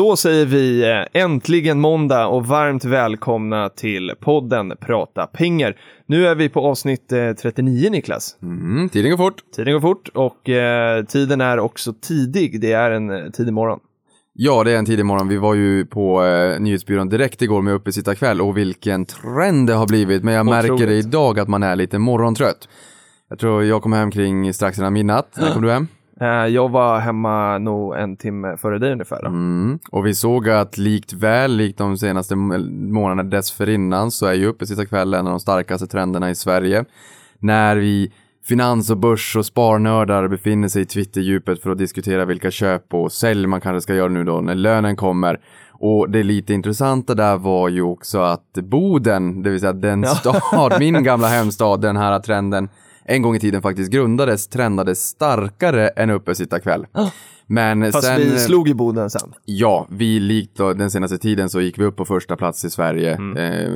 Då säger vi eh, äntligen måndag och varmt välkomna till podden Prata pengar. Nu är vi på avsnitt eh, 39 Niklas. Mm, tiden går fort. Tiden går fort och eh, tiden är också tidig. Det är en eh, tidig morgon. Ja, det är en tidig morgon. Vi var ju på eh, nyhetsbyrån direkt igår med uppesittarkväll och vilken trend det har blivit. Men jag märker Otroligt. idag att man är lite morgontrött. Jag tror jag kom hem kring strax innan midnatt. När kom du hem? Eh, jag var hemma nog en timme före dig ungefär. Mm. Och vi såg att likt väl, likt de senaste månaderna dessförinnan, så är ju uppesittarkväll en av de starkaste trenderna i Sverige. När vi finans och börs och sparnördar befinner sig i Twitterdjupet för att diskutera vilka köp och sälj man kanske ska göra nu då när lönen kommer. Och det lite intressanta där var ju också att Boden, det vill säga den stad, min gamla hemstad, den här trenden en gång i tiden faktiskt grundades, trendades starkare än uppesittarkväll. Men Fast sen... vi slog i Boden sen. Ja, vi likt då, den senaste tiden så gick vi upp på första plats i Sverige, eh,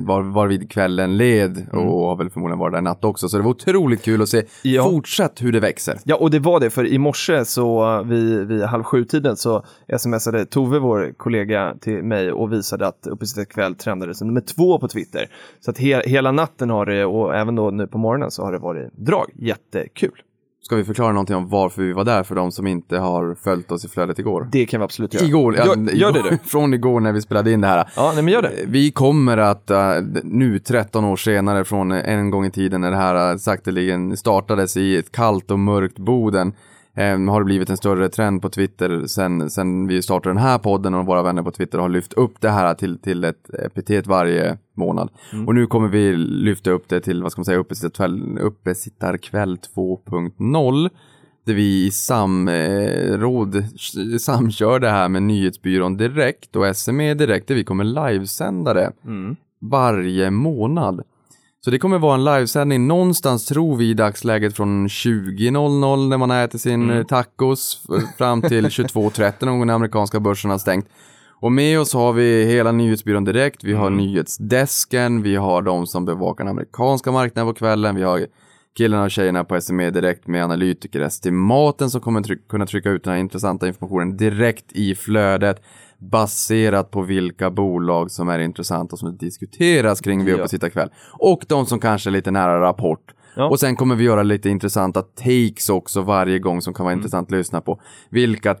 var, varvid kvällen led och har väl förmodligen varit där natt också. Så det var otroligt kul att se Ja. fortsatt hur det växer. Ja, och det var det, för i morse så vid, vid halv sju-tiden så smsade Tove, vår kollega, till mig och visade att Uppesittarkväll trendade som nummer två på Twitter. Så att he, hela natten har det, och även då nu på morgonen så har det varit drag. Jättekul. Ska vi förklara någonting om varför vi var där för de som inte har följt oss i flödet igår? Det kan vi absolut göra. Igår, ja, Gör, gör det du. Från igår när vi spelade in det här. Ja, nej men gör det. Vi kommer att äh, nu 13 år senare från en gång i tiden när det här äh, sakteligen startades i ett kallt och mörkt Boden eh, har det blivit en större trend på Twitter sen, sen vi startade den här podden och våra vänner på Twitter har lyft upp det här till, till ett epitet varje månad. Och nu kommer vi lyfta upp det till, vad ska man säga, uppesittarkväll, uppesittarkväll 2.0 där vi i samråd samkör det här med nyhetsbyrån direkt och SME direkt där vi kommer livesända det varje månad. Så det kommer vara en livesändning någonstans tror vi i dagsläget från 20.00 när man äter sin eh, tacos fram till 22.30 någon gång när amerikanska börsen har stängt. Och med oss har vi hela nyhetsbyrån direkt, vi har nyhetsdesken, vi har de som bevakar den amerikanska marknaden på kvällen, vi har killarna och tjejerna på SME direkt med analytiker estimaten som kommer tryck- kunna trycka ut den här intressanta informationen direkt i flödet baserat på vilka bolag som är intressanta som diskuteras kring vid Ja. uppesittarkväll. Och de som kanske är lite nära rapport. Ja. Och sen kommer vi göra lite intressanta takes också varje gång som kan vara intressant att lyssna på. Vilka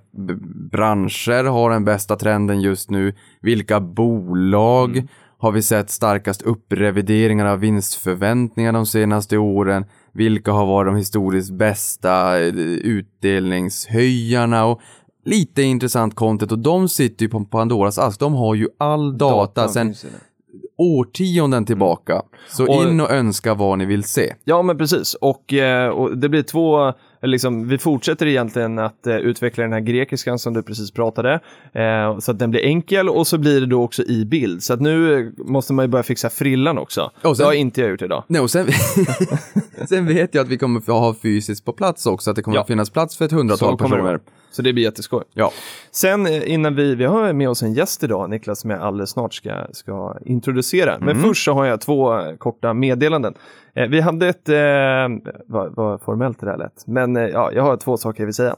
branscher har den bästa trenden just nu? Vilka bolag har vi sett starkast upprevideringar av vinstförväntningar de senaste åren? Vilka har varit de historiskt bästa eh, utdelningshöjarna? Och lite intressant content och de sitter ju på Pandoras ask. De har ju all data Datan sen årtionden tillbaka. Så Och- in och önska vad ni vill se. Ja, men precis. Och, eh, och det blir två, liksom, vi fortsätter egentligen att eh, utveckla den här grekiskan som du precis pratade, eh, så att den blir enkel och så blir det då också i bild. Så att nu eh, måste man ju börja fixa frillan också. Sen- Det har inte jag gjort idag. Nej, och sen, sen vet jag att vi kommer få ha fysiskt på plats också, att det kommer Ja. att finnas plats för ett hundratal personer. Så det blir jätteskoj. Ja. Sen eh, innan vi, vi har med oss en gäst idag, Niklas, som jag alldeles snart ska, ska introducera. Men först så har jag två eh, korta meddelanden. Eh, vi hade ett, eh, vad, vad formellt det där lät, men eh, ja, jag har två saker jag vill säga.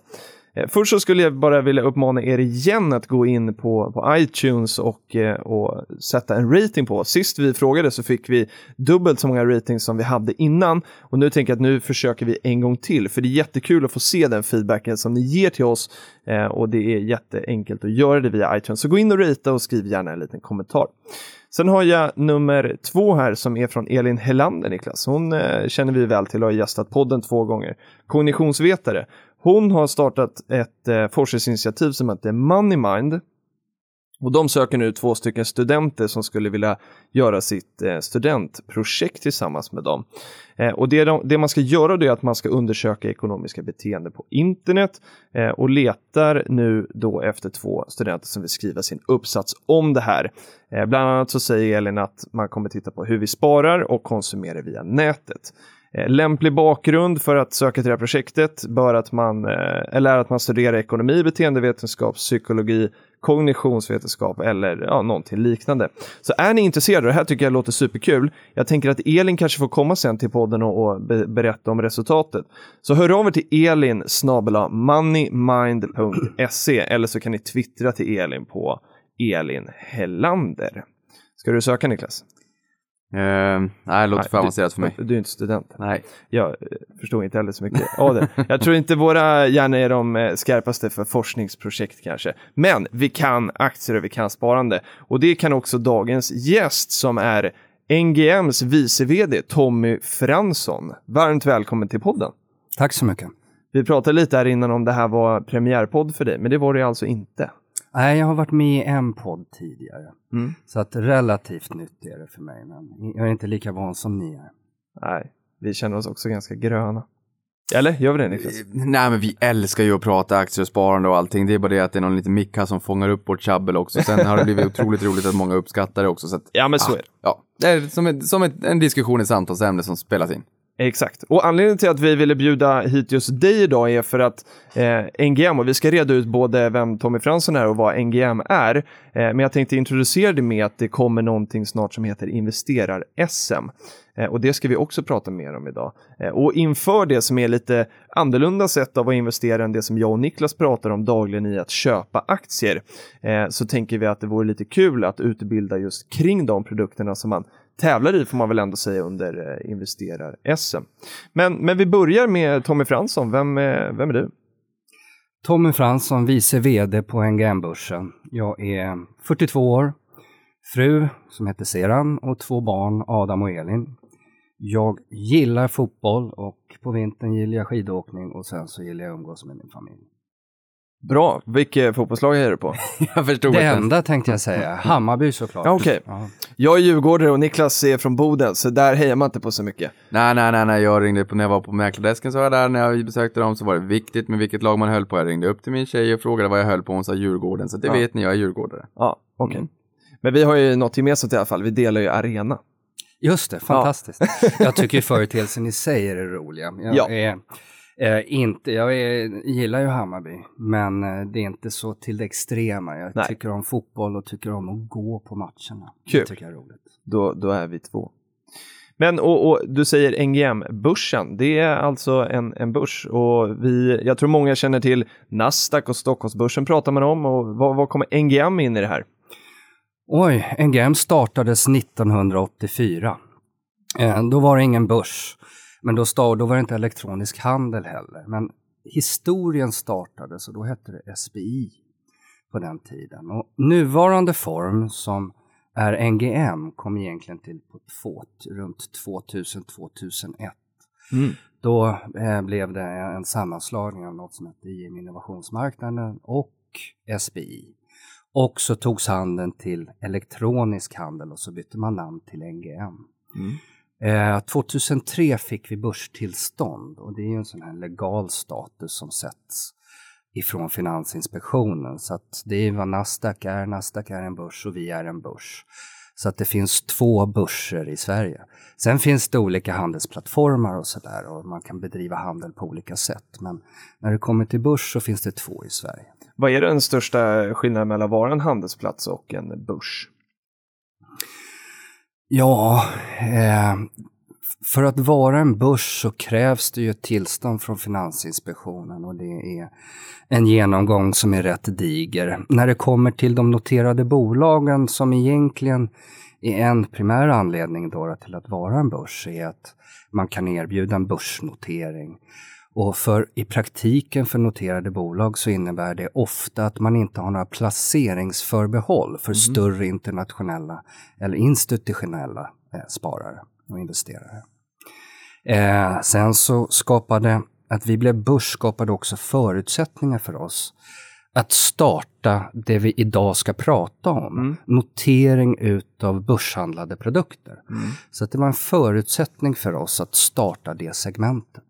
Eh, först så skulle jag bara vilja uppmana er igen att gå in på, på iTunes och, eh, och sätta en rating på. Sist vi frågade så fick vi dubbelt så många ratings som vi hade innan. Och nu tänker jag att nu försöker vi en gång till. För det är jättekul att få se den feedbacken som ni ger till oss. Eh, och det är jätteenkelt att göra det via iTunes. Så gå in och rita och skriv gärna en liten kommentar. Sen har jag nummer två här som är från Elin Hellander, Niklas. Hon eh, känner vi väl till och har gästat podden två gånger. Kognitionsvetare. Hon har startat ett eh, forskningsinitiativ som heter Moneymind. Och de söker nu två stycken studenter som skulle vilja göra sitt eh, studentprojekt tillsammans med dem. Eh, och det, de, det, man ska göra är att man ska undersöka ekonomiska beteenden på internet eh, och letar nu då efter två studenter som vill skriva sin uppsats om det här. Eh, bland annat så säger Elin att man kommer titta på hur vi sparar och konsumerar via nätet. Eh, lämplig bakgrund för att söka till det här projektet bör att man, eh, eller är att man studerar ekonomi, beteendevetenskap, psykologi, kognitionsvetenskap eller ja, någonting liknande. Så är ni intresserade, och det här tycker jag låter superkul. Jag tänker att Elin kanske får komma sen till podden och, och be berätta om resultatet. Så hör av er till Elin snabela moneymind.se eller så kan ni twittra till Elin på Elin Hellander. Ska du söka Niklas? Uh, nej, det låter nej, för avancerat för mig. Du, du är inte student. Nej. Jag eh, förstår inte heller så mycket av det. Jag tror inte våra hjärnor är de eh, skarpaste för forskningsprojekt kanske. Men vi kan aktier och vi kan sparande. Och det kan också dagens gäst som är NGMs vice vd Tommy Fransson. Varmt välkommen till podden. Tack så mycket. Vi pratade lite här innan om det här var premiärpodd för dig, men det var det alltså inte. Nej, jag har varit med i en podd tidigare. Mm. Så att relativt nytt är det för mig, men jag är inte lika van som ni är. Nej, vi känner oss också ganska gröna. Eller gör vi det Niklas? Eh, nej men vi älskar ju att prata aktier och sparande och allting. Det är bara det att det är någon liten micka som fångar upp vårt tjabbel också. Sen har det blivit otroligt roligt att många uppskattar det också. Så att, ja men så ah, är det. Ja, det är som, ett, som ett, en diskussion i samtalsämne som spelas in. Exakt. Och anledningen till att vi ville bjuda hit just dig idag är för att eh, NGM, och vi ska reda ut både vem Tommy Fransson är och vad NGM är. Eh, men jag tänkte introducera det med att det kommer någonting snart som heter Investerar-SM. Eh, och det ska vi också prata mer om idag. Eh, och inför det som är lite annorlunda sätt av att investera än det som jag och Niklas pratar om dagligen i att köpa aktier, eh, så tänker vi att det vore lite kul att utbilda just kring de produkterna som man tävlar i får man väl ändå säga under eh, investerar-SM. Men, men vi börjar med Tommy Fransson, vem, är, vem är du? Tommy Fransson, vice VD på NGM-börsen. Jag är 42 år, fru som heter Seran och två barn, Adam och Elin. Jag gillar fotboll och på vintern gillar jag skidåkning och sen så gillar jag att umgås med min familj. Bra. Vilket fotbollslag är du på? jag förstod Det enda tänkte jag säga. Hammarby såklart. Ja, okay. Ja. Jag är djurgårdare och Niklas är från Boden, så där hejar man inte på så mycket. Nej, nej, nej, nej. jag ringde på när jag var på mäklardesken så var jag där, när jag besökte dem så var det viktigt med vilket lag man höll på. Jag ringde upp till min tjej och frågade vad jag höll på, hon sa Djurgården, så det ja. vet ni, jag är djurgårdare. Ja, okej. Okay. Mm. Men vi har ju något gemensamt i alla fall, vi delar ju arena. Just det, fantastiskt. Ja. jag tycker företeelsen i sig är det roliga. Jag ja. är Eh, inte, jag är, gillar ju Hammarby, men eh, det är inte så till det extrema. Jag Nej. tycker om fotboll och tycker om att gå på matcherna. Kul. Det tycker jag är roligt. Då, då är vi två. Men och, och, du säger NGM-börsen, det är alltså en, en börs och vi, jag tror många känner till Nasdaq och Stockholmsbörsen pratar man om och vad, vad kommer NGM in i det här? Oj, NGM startades 1984. Eh, då var det ingen börs. Men då, stod, då var det inte elektronisk handel heller. Men historien startades och då hette det SBI på den tiden. Och nuvarande form som är NGM kom egentligen till på två, runt 2000-2001. Mm. Då eh, blev det en sammanslagning av något som hette IM Innovationsmarknaden och SBI. Och så togs handeln till elektronisk handel och så bytte man namn till NGM. Mm. Eh, 2003 fick vi börstillstånd och det är ju en sån här legal status som sätts ifrån Finansinspektionen. Så att det är vad Nasdaq är. Nasdaq är en börs och vi är en börs. Så att det finns två börser i Sverige. Sen finns det olika handelsplattformar och sådär och man kan bedriva handel på olika sätt. Men när det kommer till börs så finns det två i Sverige. Vad är den största skillnaden mellan att vara en handelsplats och en börs? Ja, eh, för att vara en börs så krävs det ju ett tillstånd från Finansinspektionen och det är en genomgång som är rätt diger. När det kommer till de noterade bolagen som egentligen är en primär anledning då till att vara en börs är att man kan erbjuda en börsnotering. Och för i praktiken för noterade bolag så innebär det ofta att man inte har några placeringsförbehåll för mm. större internationella eller institutionella eh, sparare och investerare. Eh, sen så skapade att vi blev börs skapade också förutsättningar för oss att starta det vi idag ska prata om. Mm. Notering utav börshandlade produkter. Mm. Så att det var en förutsättning för oss att starta det segmentet.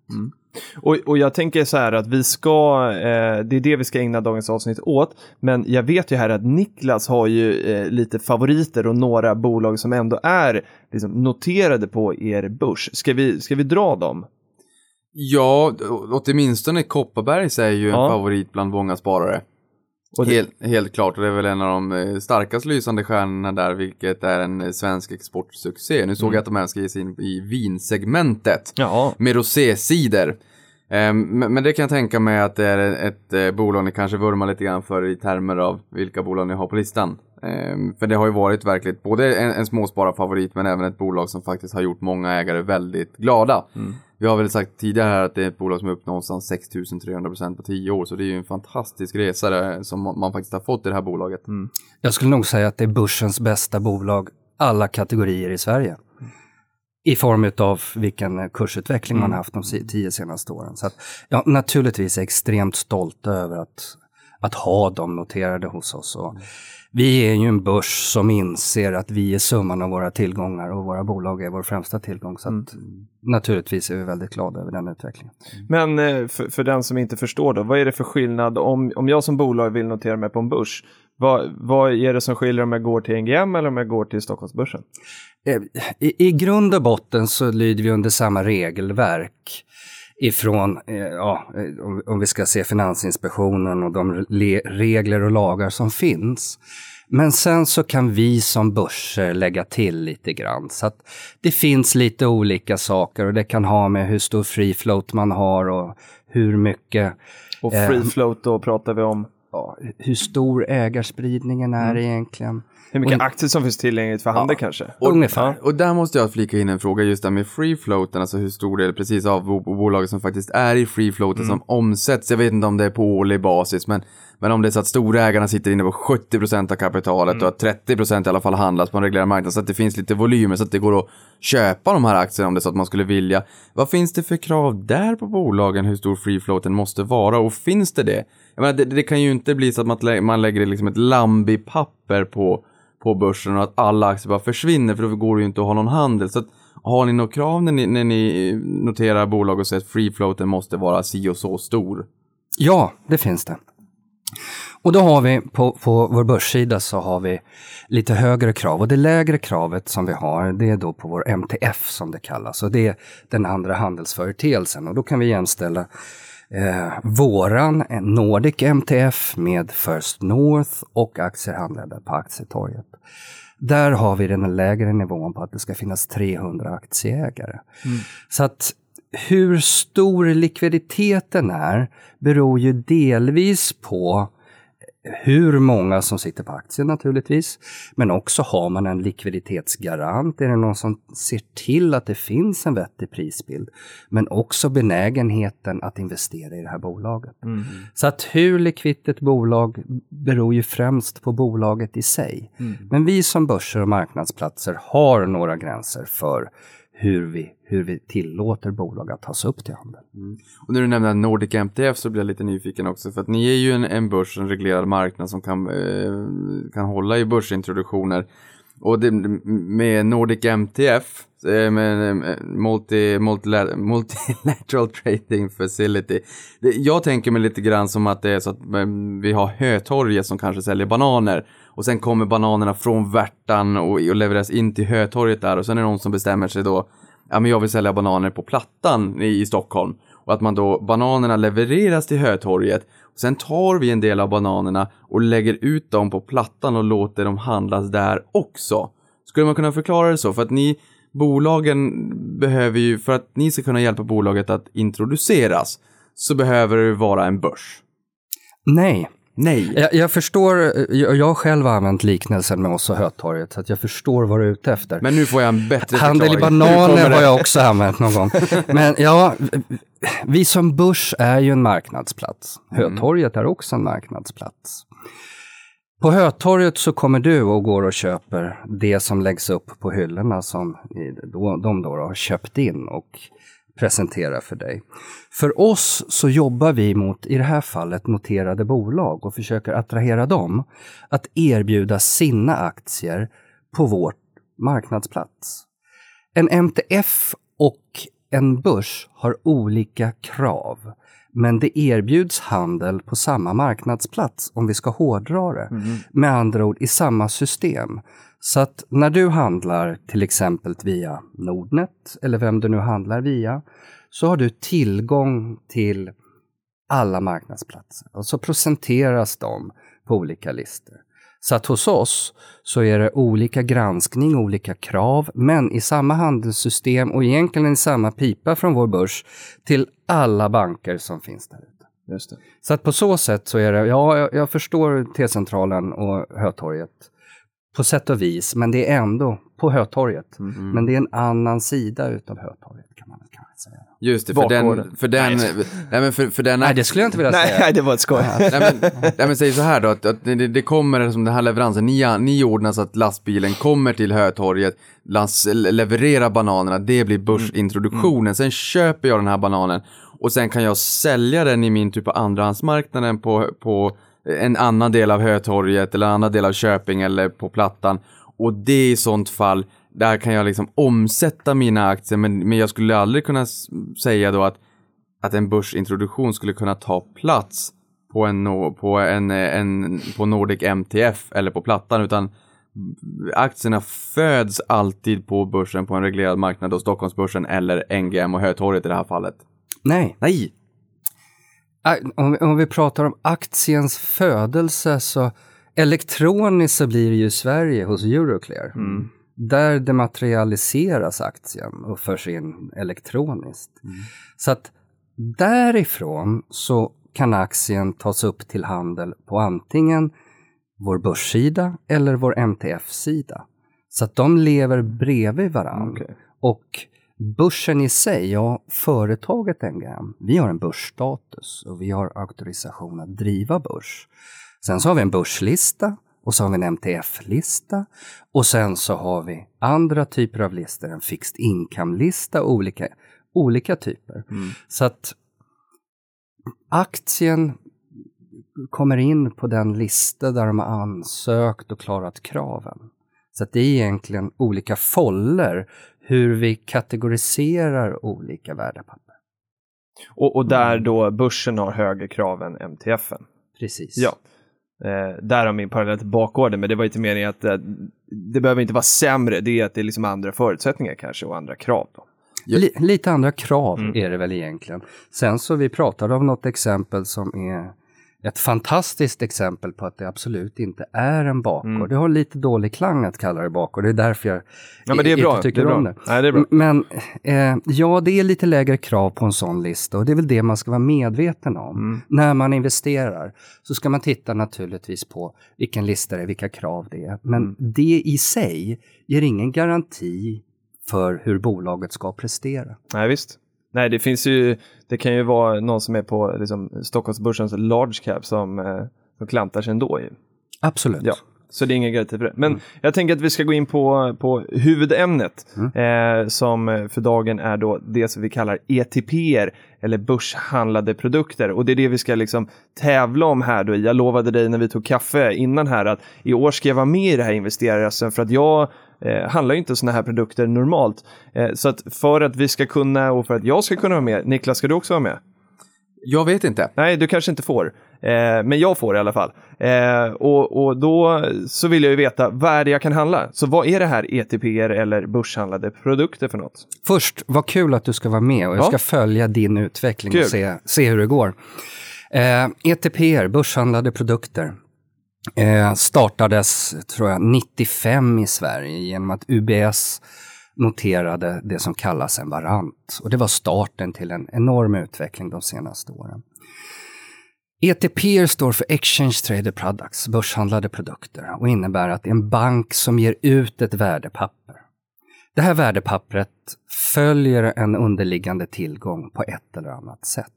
Och, och jag tänker så här att vi ska, eh, det är det vi ska ägna dagens avsnitt åt. Men jag vet ju här att Niklas har ju eh, lite favoriter och några bolag som ändå är liksom, noterade på er börs. Ska vi, ska vi dra dem? Ja, åtminstone Kopparbergs är ju en Ja. favorit bland många sparare. Det- Helt, helt klart, och det är väl en av de eh, starkast lysande stjärnorna där, vilket är en eh, svensk exportsuccé. Nu såg Mm. jag att de även ska ge sig in i vinsegmentet Ja. med rosécider. Ehm, Men men det kan jag tänka mig att det är ett eh, bolag ni kanske vurmar lite grann för i termer av vilka bolag ni har på listan. Ehm, För det har ju varit verkligt både en, en småspararfavorit men även ett bolag som faktiskt har gjort många ägare väldigt glada. Vi har väl sagt tidigare här att det är ett bolag som är upp någonstans 6300% på 10 år så det är ju en fantastisk resa där, som man faktiskt har fått i det här bolaget. Jag skulle nog säga att det är börsens bästa bolag, alla kategorier i Sverige. I form av vilken kursutveckling man haft de tio senaste åren. Så att, ja, naturligtvis är jag extremt stolta över att, att ha dem noterade hos oss. Och vi är ju en börs som inser att vi är summan av våra tillgångar och våra bolag är vår främsta tillgång. Så att, naturligtvis är vi väldigt glada över den utvecklingen. Men eh, för, för den som inte förstår då, vad är det för skillnad om, om jag som bolag vill notera mig på en börs? Vad, vad är det som skiljer om jag går till NGM eller om jag går till Stockholmsbörsen? Eh, I, I grund och botten så lyder vi under samma regelverk ifrån, eh, ja, eh, om, vi ska se Finansinspektionen och de le, regler och lagar som finns. Men sen så kan vi som börser lägga till lite grann. Så att det finns lite olika saker och det kan ha med hur stor free float man har och hur mycket Och Eh, free float då pratar vi om ja, hur stor ägarspridningen är egentligen. hur mycket Och- aktier som finns tillgängligt för handel kanske. Ungefär. Och där måste jag flika in en fråga just där med free floaten, alltså hur stor del precis av bo- bolaget som faktiskt är i free floaten som omsätts. Jag vet inte om det är på årlig basis, men, men om det är så att storägarna sitter inne på 70% av kapitalet och att 30% i alla fall handlas på en reglerad marknad så att det finns lite volymer så att det går att köpa de här aktierna om det är så att man skulle vilja. Vad finns det för krav där på bolagen hur stor free floaten måste vara och finns det det? Jag menar, det, det kan ju inte bli så att man, lä- man lägger liksom ett Lambi-papper på på börsen och att alla aktier bara försvinner för då går det ju inte att ha någon handel. Så att, har ni några krav när ni, när ni noterar bolag och säger att free floaten måste vara si och så stor? Ja, det finns det. Och då har vi på, på vår börssida så har vi lite högre krav och det lägre kravet som vi har det är då på vår MTF som det kallas och det är den andra handelsföreteelsen och då kan vi jämställa eh, våran eh, Nordic MTF med First North och aktier handlade på aktietorget. Där har vi den lägre nivån på att det ska finnas 300 aktieägare. Så att hur stor likviditeten är beror ju delvis på hur många som sitter på aktien naturligtvis. Men också har man en likviditetsgarant? Är det någon som ser till att det finns en vettig prisbild? Men också benägenheten att investera i det här bolaget. Så att hur likvitt ett bolag beror ju främst på bolaget i sig. Men vi som börser och marknadsplatser har några gränser för hur vi, hur vi tillåter bolag att tas upp till handel. Mm. Och när du nämner Nordic MTF så blir jag lite nyfiken också för att ni är ju en, en börs, en reglerad marknad som kan, eh, kan hålla i börsintroduktioner. Och det, med Nordic MTF, eh, med eh, multi, multila- Multilateral Trading Facility. Det, jag tänker mig lite grann som att det är så att eh, vi har Hötorget som kanske säljer bananer. Och sen kommer bananerna från Värtan och, och levereras in till Hötorget där och sen är det någon som bestämmer sig då ja men jag vill sälja bananer på Plattan i, i Stockholm. Och att man då, bananerna levereras till Hötorget. Och sen tar vi en del av bananerna och lägger ut dem på Plattan och låter dem handlas där också. Skulle man kunna förklara det så? För att ni, bolagen behöver ju, för att ni ska kunna hjälpa bolaget att introduceras, så behöver det vara en börs. Nej, Nej. jag, jag förstår, jag, jag har själv använt liknelsen med oss och Hötorget, så att jag förstår vad du är ute efter. Men nu får jag en bättre Handel i förklaring. bananer har jag också använt någon gång. Men ja, vi som börs är ju en marknadsplats. Hötorget är också en marknadsplats. På Hötorget så kommer du och går och köper det som läggs upp på hyllorna som de då har köpt in och presentera för dig. För oss så jobbar vi mot, i det här fallet, noterade bolag och försöker attrahera dem att erbjuda sina aktier på vår marknadsplats. En MTF och en börs har olika krav, men det erbjuds handel på samma marknadsplats om vi ska hårdra det. Med andra ord i samma system. Så att när du handlar till exempel via Nordnet eller vem du nu handlar via så har du tillgång till alla marknadsplatser och så presenteras de på olika listor. Så att hos oss så är det olika granskning, olika krav, men i samma handelssystem och egentligen i samma pipa från vår börs till alla banker som finns där ute. Så att på så sätt så är det, ja, jag, jag förstår T-centralen och Hötorget på sätt och vis, men det är ändå på Hötorget. Mm. Men det är en annan sida utav Hötorget kan man kanske säga. Just det, för den, Bakgården. för den, nej men för, för den Nej, det skulle jag inte vilja Nej, säga. nej, det var ett skoj. Nej men, nej men säg så här då, att, att det, det kommer som den här leveransen, ni, ni ordnar så att lastbilen kommer till Hötorget, levererar bananerna, det blir börsintroduktionen, sen köper jag den här bananen och sen kan jag sälja den i min typ på andrahandsmarknaden på, på en annan del av Hötorget eller en annan del av Köping eller på Plattan. Och det är i sånt fall, där kan jag liksom omsätta mina aktier men, men jag skulle aldrig kunna säga då att att en börsintroduktion skulle kunna ta plats på en, på en, en på Nordic MTF eller på Plattan utan aktierna föds alltid på börsen på en reglerad marknad och Stockholmsbörsen eller NGM och Hötorget i det här fallet. Nej, Nej! Om vi, om vi pratar om aktiens födelse så elektroniskt så blir det ju Sverige hos Euroclear. Där dematerialiseras aktien och förs in elektroniskt. Så att därifrån så kan aktien tas upp till handel på antingen vår börssida eller vår MTF-sida. Så att de lever bredvid varandra. Okej. Och börsen i sig, ja, företaget NGM, vi har en börsstatus och vi har auktorisation att driva börs. Sen så har vi en börslista och så har vi en MTF-lista och sen så har vi andra typer av listor, en fixed income-lista och olika, olika typer. Så att aktien kommer in på den lista där de har ansökt och klarat kraven. Så att det är egentligen olika foller hur vi kategoriserar olika värdepapper. Och, och där då börsen har högre krav än MTFen. Precis. Ja. Eh, där har min parallell till bakgården, men det var inte meningen att eh, det behöver inte vara sämre, det är att det är liksom andra förutsättningar kanske och andra krav. Då. Li- lite andra krav är det väl egentligen. Sen så vi pratade om något exempel som är ett fantastiskt exempel på att det absolut inte är en bakgård. Det har lite dålig klang att kalla det bakgård. Det är därför jag Ja, men det är inte bra. Det tycker är bra. om det. Nej, det är bra. Men eh, ja, det är lite lägre krav på en sån lista och det är väl det man ska vara medveten om. Mm. När man investerar så ska man titta naturligtvis på vilken lista det är, vilka krav det är. Men Mm. det i sig ger ingen garanti för hur bolaget ska prestera. Nej, visst. Nej, det finns ju, det kan ju vara någon som är på liksom, Stockholmsbörsens large cap som, eh, som klantar sig ändå. Ju. Absolut. Ja, så det är ingen garanti för det. Men jag tänker att vi ska gå in på, på huvudämnet eh, som för dagen är då det som vi kallar ETPer eller börshandlade produkter. Och det är det vi ska liksom tävla om här då. Jag lovade dig när vi tog kaffe innan här att i år ska jag vara med i det här investerarrösten för att jag eh, handlar ju inte sådana här produkter normalt. Eh, så att för att vi ska kunna och för att jag ska kunna vara med, Niklas ska du också vara med? Jag vet inte. Nej, du kanske inte får. Eh, men jag får i alla fall. Eh, och, och då så vill jag ju veta, vad är det jag kan handla? Så vad är det här ETPer eller börshandlade produkter för något? Först, vad kul att du ska vara med och jag Ja. ska följa din utveckling Kul. och se, se hur det går. Eh, ETPR, börshandlade produkter, eh, startades tror jag 95 i Sverige genom att UBS noterade det som kallas en varant. Och det var starten till en enorm utveckling de senaste åren. ETP står för Exchange Traded Products, börshandlade produkter och innebär att det är en bank som ger ut ett värdepapper. Det här värdepappret följer en underliggande tillgång på ett eller annat sätt.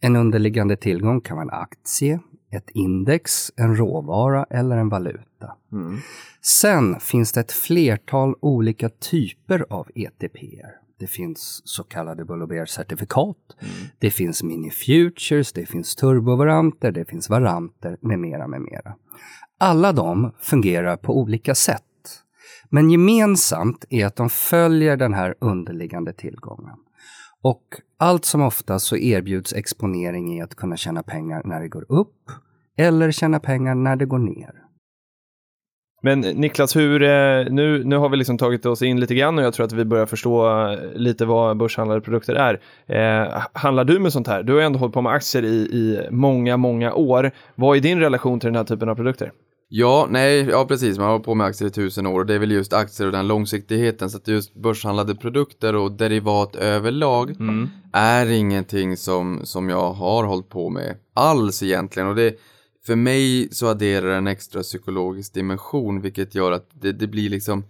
En underliggande tillgång kan vara en aktie, ett index, en råvara eller en valuta. Sen finns det ett flertal olika typer av ETPer. Det finns så kallade Bull och Bear-certifikat. Det finns mini-futures, det finns turbovaranter, det finns varanter med mera, med mera. Alla de fungerar på olika sätt. Men gemensamt är att de följer den här underliggande tillgången. Och allt som oftast så erbjuds exponering i att kunna tjäna pengar när det går upp eller tjäna pengar när det går ner. Men Niklas, hur, eh, nu, nu har vi liksom tagit oss in lite grann och jag tror att vi börjar förstå eh, lite vad börshandlade produkter är. Eh, handlar du med sånt här? Du har ju ändå hållit på med aktier i, i många, många år. Vad är din relation till den här typen av produkter? Ja, nej, ja precis. Man har hållit på med aktier i tusen år och det är väl just aktier och den långsiktigheten. Så att just börshandlade produkter och derivat överlag är ingenting som, som jag har hållit på med alls egentligen. Och det, för mig så adderar en extra psykologisk dimension vilket gör att det, det blir liksom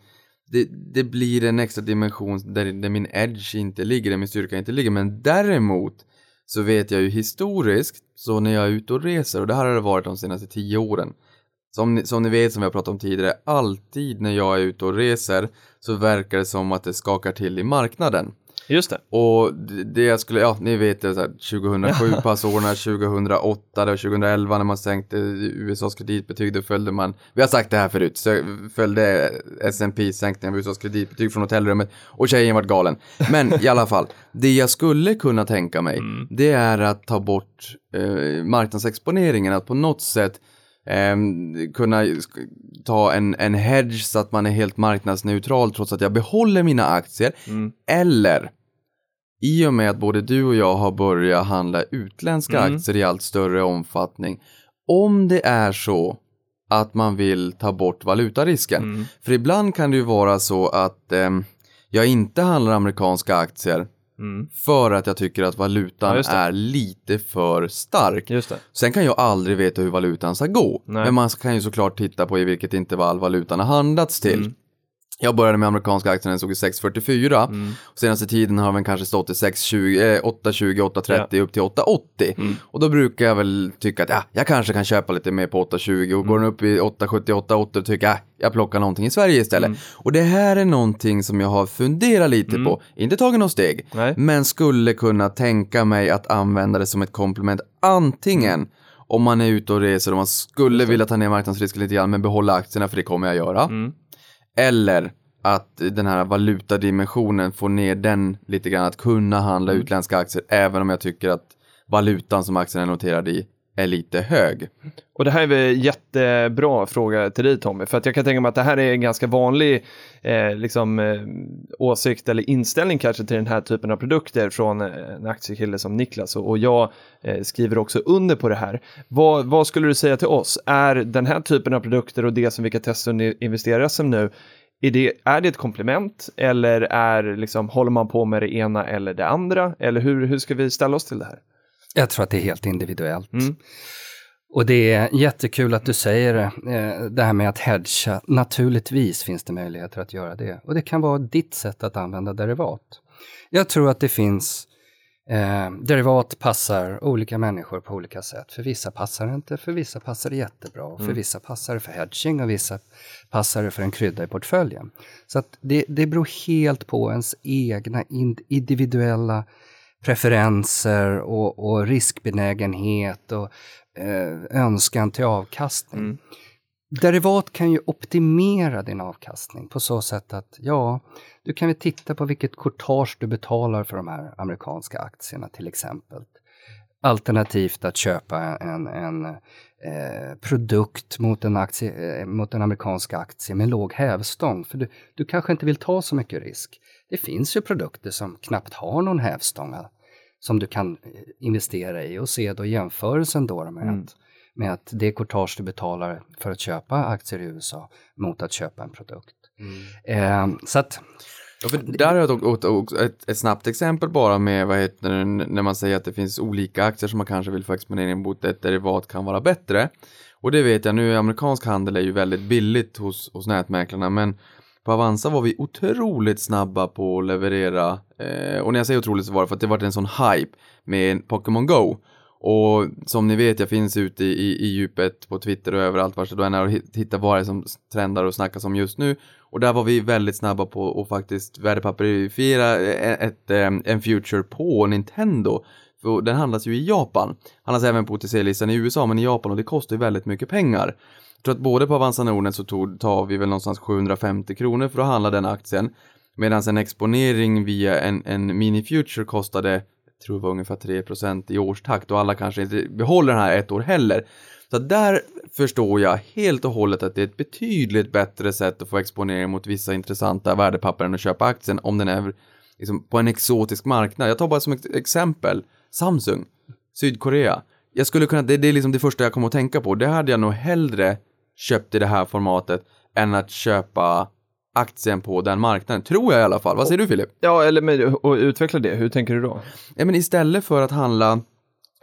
det, det blir en extra dimension där, där min edge inte ligger, där min styrka inte ligger. Men däremot så vet jag ju historiskt, så när jag är ute och reser, och det här har det varit de senaste tio åren, som ni, som ni vet, som vi har pratat om tidigare, alltid när jag är ute och reser så verkar det som att det skakar till i marknaden. Just det. Och det- det jag skulle, ja ni vet det, så här, 2007 passåren, 2008 och 2011 när man sänkte USAs kreditbetyg, då följde man, vi har sagt det här förut, så följde S&P sänkningen av USAs kreditbetyg från hotellrummet och tjejen vart galen. Men i alla fall, det jag skulle kunna tänka mig, det är att ta bort eh, marknadsexponeringen, att på något sätt ehm, kunna ta en, en hedge så att man är helt marknadsneutral trots att jag behåller mina aktier. Eller i och med att både du och jag har börjat handla utländska Mm. aktier i allt större omfattning. Om det är så att man vill ta bort valutarisken. Mm. För ibland kan det ju vara så att ehm, jag inte handlar amerikanska aktier Mm. för att jag tycker att valutan Ja, är lite för stark. Sen kan jag aldrig veta hur valutan ska gå. Nej. Men man kan ju såklart titta på i vilket intervall valutan har handlats till. Mm. Jag började med amerikanska aktier när den stod i 6,44. Mm. Senaste tiden har den kanske stått i 6,20, eh, 8,20, 8,30 upp till 8,80. Mm. Och då brukar jag väl tycka att ja, jag kanske kan köpa lite mer på 8,20 och går Mm. den upp i 8,70, 8,80 tycker jag, ja, jag plockar någonting i Sverige istället. Mm. Och det här är någonting som jag har funderat lite på, inte tagit något steg, Nej. men skulle kunna tänka mig att använda det som ett komplement antingen om man är ute och reser och man skulle vilja ta ner marknadsrisken lite grann men behålla aktierna för det kommer jag göra. Mm. Eller att den här valutadimensionen får ner den lite grann att kunna handla Mm. utländska aktier även om jag tycker att valutan som aktien är noterad i är lite hög. Och det här är väl en jättebra fråga till dig Tommy, för att jag kan tänka mig att det här är en ganska vanlig eh, liksom, eh, åsikt eller inställning kanske till den här typen av produkter från eh, en aktiekille som Niklas och, och jag eh, skriver också under på det här. Vad, vad skulle du säga till oss? Är den här typen av produkter och det som vi kan testa och investera SM nu, är det, är det ett komplement eller är, liksom, håller man på med det ena eller det andra? Eller hur, hur ska vi ställa oss till det här? Jag tror att det är helt individuellt. Mm. Och det är jättekul att du säger det, eh, det här med att hedga. Naturligtvis finns det möjligheter att göra det. Och det kan vara ditt sätt att använda derivat. Jag tror att det finns eh, derivat passar olika människor på olika sätt. För vissa passar det inte, för vissa passar det jättebra. Mm. För vissa passar det för hedging och vissa passar det för en krydda i portföljen. Så det, det beror helt på ens egna in- individuella preferenser och, och riskbenägenhet och eh, önskan till avkastning. Mm. Derivat kan ju optimera din avkastning på så sätt att ja, du kan väl titta på vilket courtage du betalar för de här amerikanska aktierna till exempel. Alternativt att köpa en, en eh, produkt mot en, aktie, eh, mot en amerikansk aktie med låg hävstång. För du, du kanske inte vill ta så mycket risk. Det finns ju produkter som knappt har någon hävstång eh, som du kan eh, investera i och se då jämförelsen då med, Mm. att, med att det courtage du betalar för att köpa aktier i USA mot att köpa en produkt. Eh, så att Ja, för där har jag ett, ett snabbt exempel bara med vad heter när man säger att det finns olika aktier som man kanske vill få exponering mot ett derivat kan vara bättre. Och det vet jag nu, amerikansk handel är ju väldigt billigt hos, hos nätmäklarna men på Avanza var vi otroligt snabba på att leverera eh, och när jag säger otroligt så var det för att det var en sån hype med Pokémon Go. Och som ni vet, jag finns ute i, i, i djupet på Twitter och överallt vart du än är och hittar vad det är som trendar och snackas om just nu. Och där var vi väldigt snabba på att faktiskt värdepapperifiera eh, ett, ett, en future på Nintendo. För den handlas ju i Japan. Handlas även på OTC-listan i USA, men i Japan och det kostar ju väldigt mycket pengar. Jag tror att både på Avanza Nordnet så tog, tar vi väl någonstans 750 kronor för att handla den aktien. Medan en exponering via en, en mini future kostade, jag tror det var ungefär 3% i årstakt och alla kanske inte behåller den här ett år heller. Så där förstår jag helt och hållet att det är ett betydligt bättre sätt att få exponering mot vissa intressanta värdepapper än att köpa aktien om den är liksom på en exotisk marknad. Jag tar bara som ett exempel Samsung, Sydkorea. Jag skulle kunna, det, det är liksom det första jag kommer att tänka på. Det hade jag nog hellre köpt i det här formatet än att köpa aktien på den marknaden. Tror jag i alla fall. Vad säger du Filip? Ja, eller med, och utveckla det. Hur tänker du då? Ja, men istället för att handla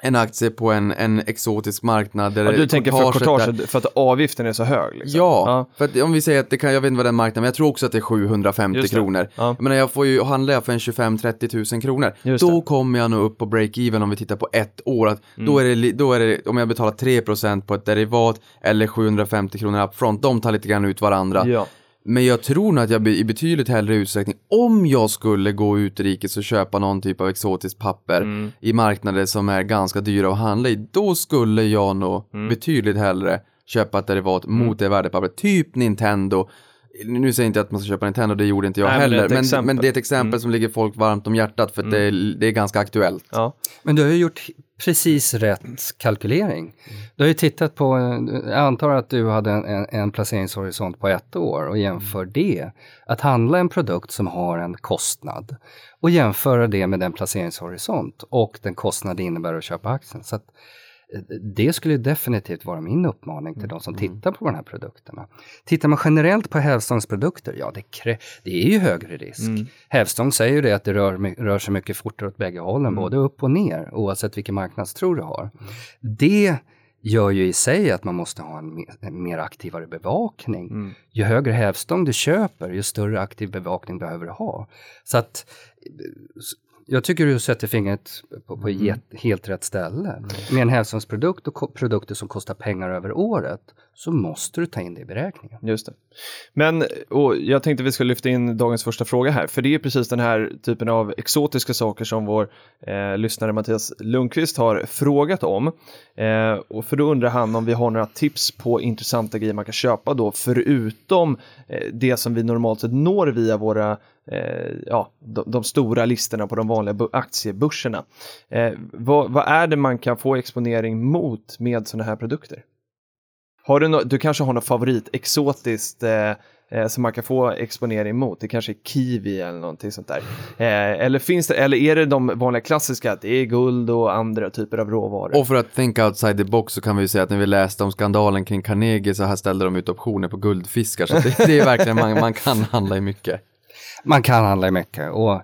en aktie på en, en exotisk marknad där Ja, du tänker för courtaget där- för att avgiften är så hög? Liksom. Ja, för att om vi säger att det kan, jag vet inte vad den marknaden, men jag tror också att det är 750 Just det. kronor. Ja. Jag menar, jag får ju handla jag för en 25-30 tusen kronor. Just Då det. Mm. kommer jag nog upp på break-even om vi tittar på ett år. Att då, är det, då är det, om jag betalar 3% på ett derivat eller 750 kronor upfront, de tar lite grann ut varandra. Ja. Men jag tror nog att jag i betydligt hellre utsträckning, om jag skulle gå utrikes och köpa någon typ av exotiskt papper Mm. i marknader som är ganska dyra att handla i, då skulle jag nog Mm. betydligt hellre köpa ett derivat mot det värdepappret. Typ Nintendo. Nu säger jag inte att man ska köpa Nintendo, det gjorde inte jag Nej, men heller. Men. Mm. men det är ett exempel som ligger folk varmt om hjärtat för att det, är, det är ganska aktuellt. Ja. Men du har ju gjort precis rätt kalkylering. Du har ju tittat på, jag antar att du hade en, en, en placeringshorisont på ett år och jämför det, att handla en produkt som har en kostnad och jämföra det med den placeringshorisont och den kostnad det innebär att köpa aktien. Så att, det skulle definitivt vara min uppmaning till de som tittar på de här produkterna. Tittar man generellt på hävstångsprodukter, ja det, krä- det är ju högre risk. Hävstång säger ju det att det rör, rör sig mycket fortare åt bägge hållen, både upp och ner, oavsett vilken marknadstro du har. Det gör ju i sig att man måste ha en mer, en mer aktivare bevakning. Ju högre hävstång du köper, ju större aktiv bevakning behöver du ha. Så att eh, jag tycker du sätter fingret på, på helt, helt rätt ställe. Med en hävstångsprodukt och produkter som kostar pengar över året så måste du ta in det i beräkningen. Just det. Men och jag tänkte vi ska lyfta in dagens första fråga här, för det är precis den här typen av exotiska saker som vår eh, lyssnare Mattias Lundqvist har frågat om. Eh, och för då undrar han om vi har några tips på intressanta grejer man kan köpa då, förutom eh, det som vi normalt sett når via våra eh, ja, de, de stora listorna på de vanliga aktiebörserna. Eh, vad, vad är det man kan få exponering mot med sådana här produkter? Har du, nå- du kanske har något favorit exotiskt eh, eh, som man kan få exponering mot? Det kanske är kiwi eller någonting sånt där. Eh, eller, finns det, eller är det de vanliga klassiska, att det är guld och andra typer av råvaror? Och för att think outside the box så kan vi ju säga att när vi läste om skandalen kring Carnegie så här ställde de ut optioner på guldfiskar. Så det, det är verkligen, man, man kan handla i mycket. Man kan handla i mycket och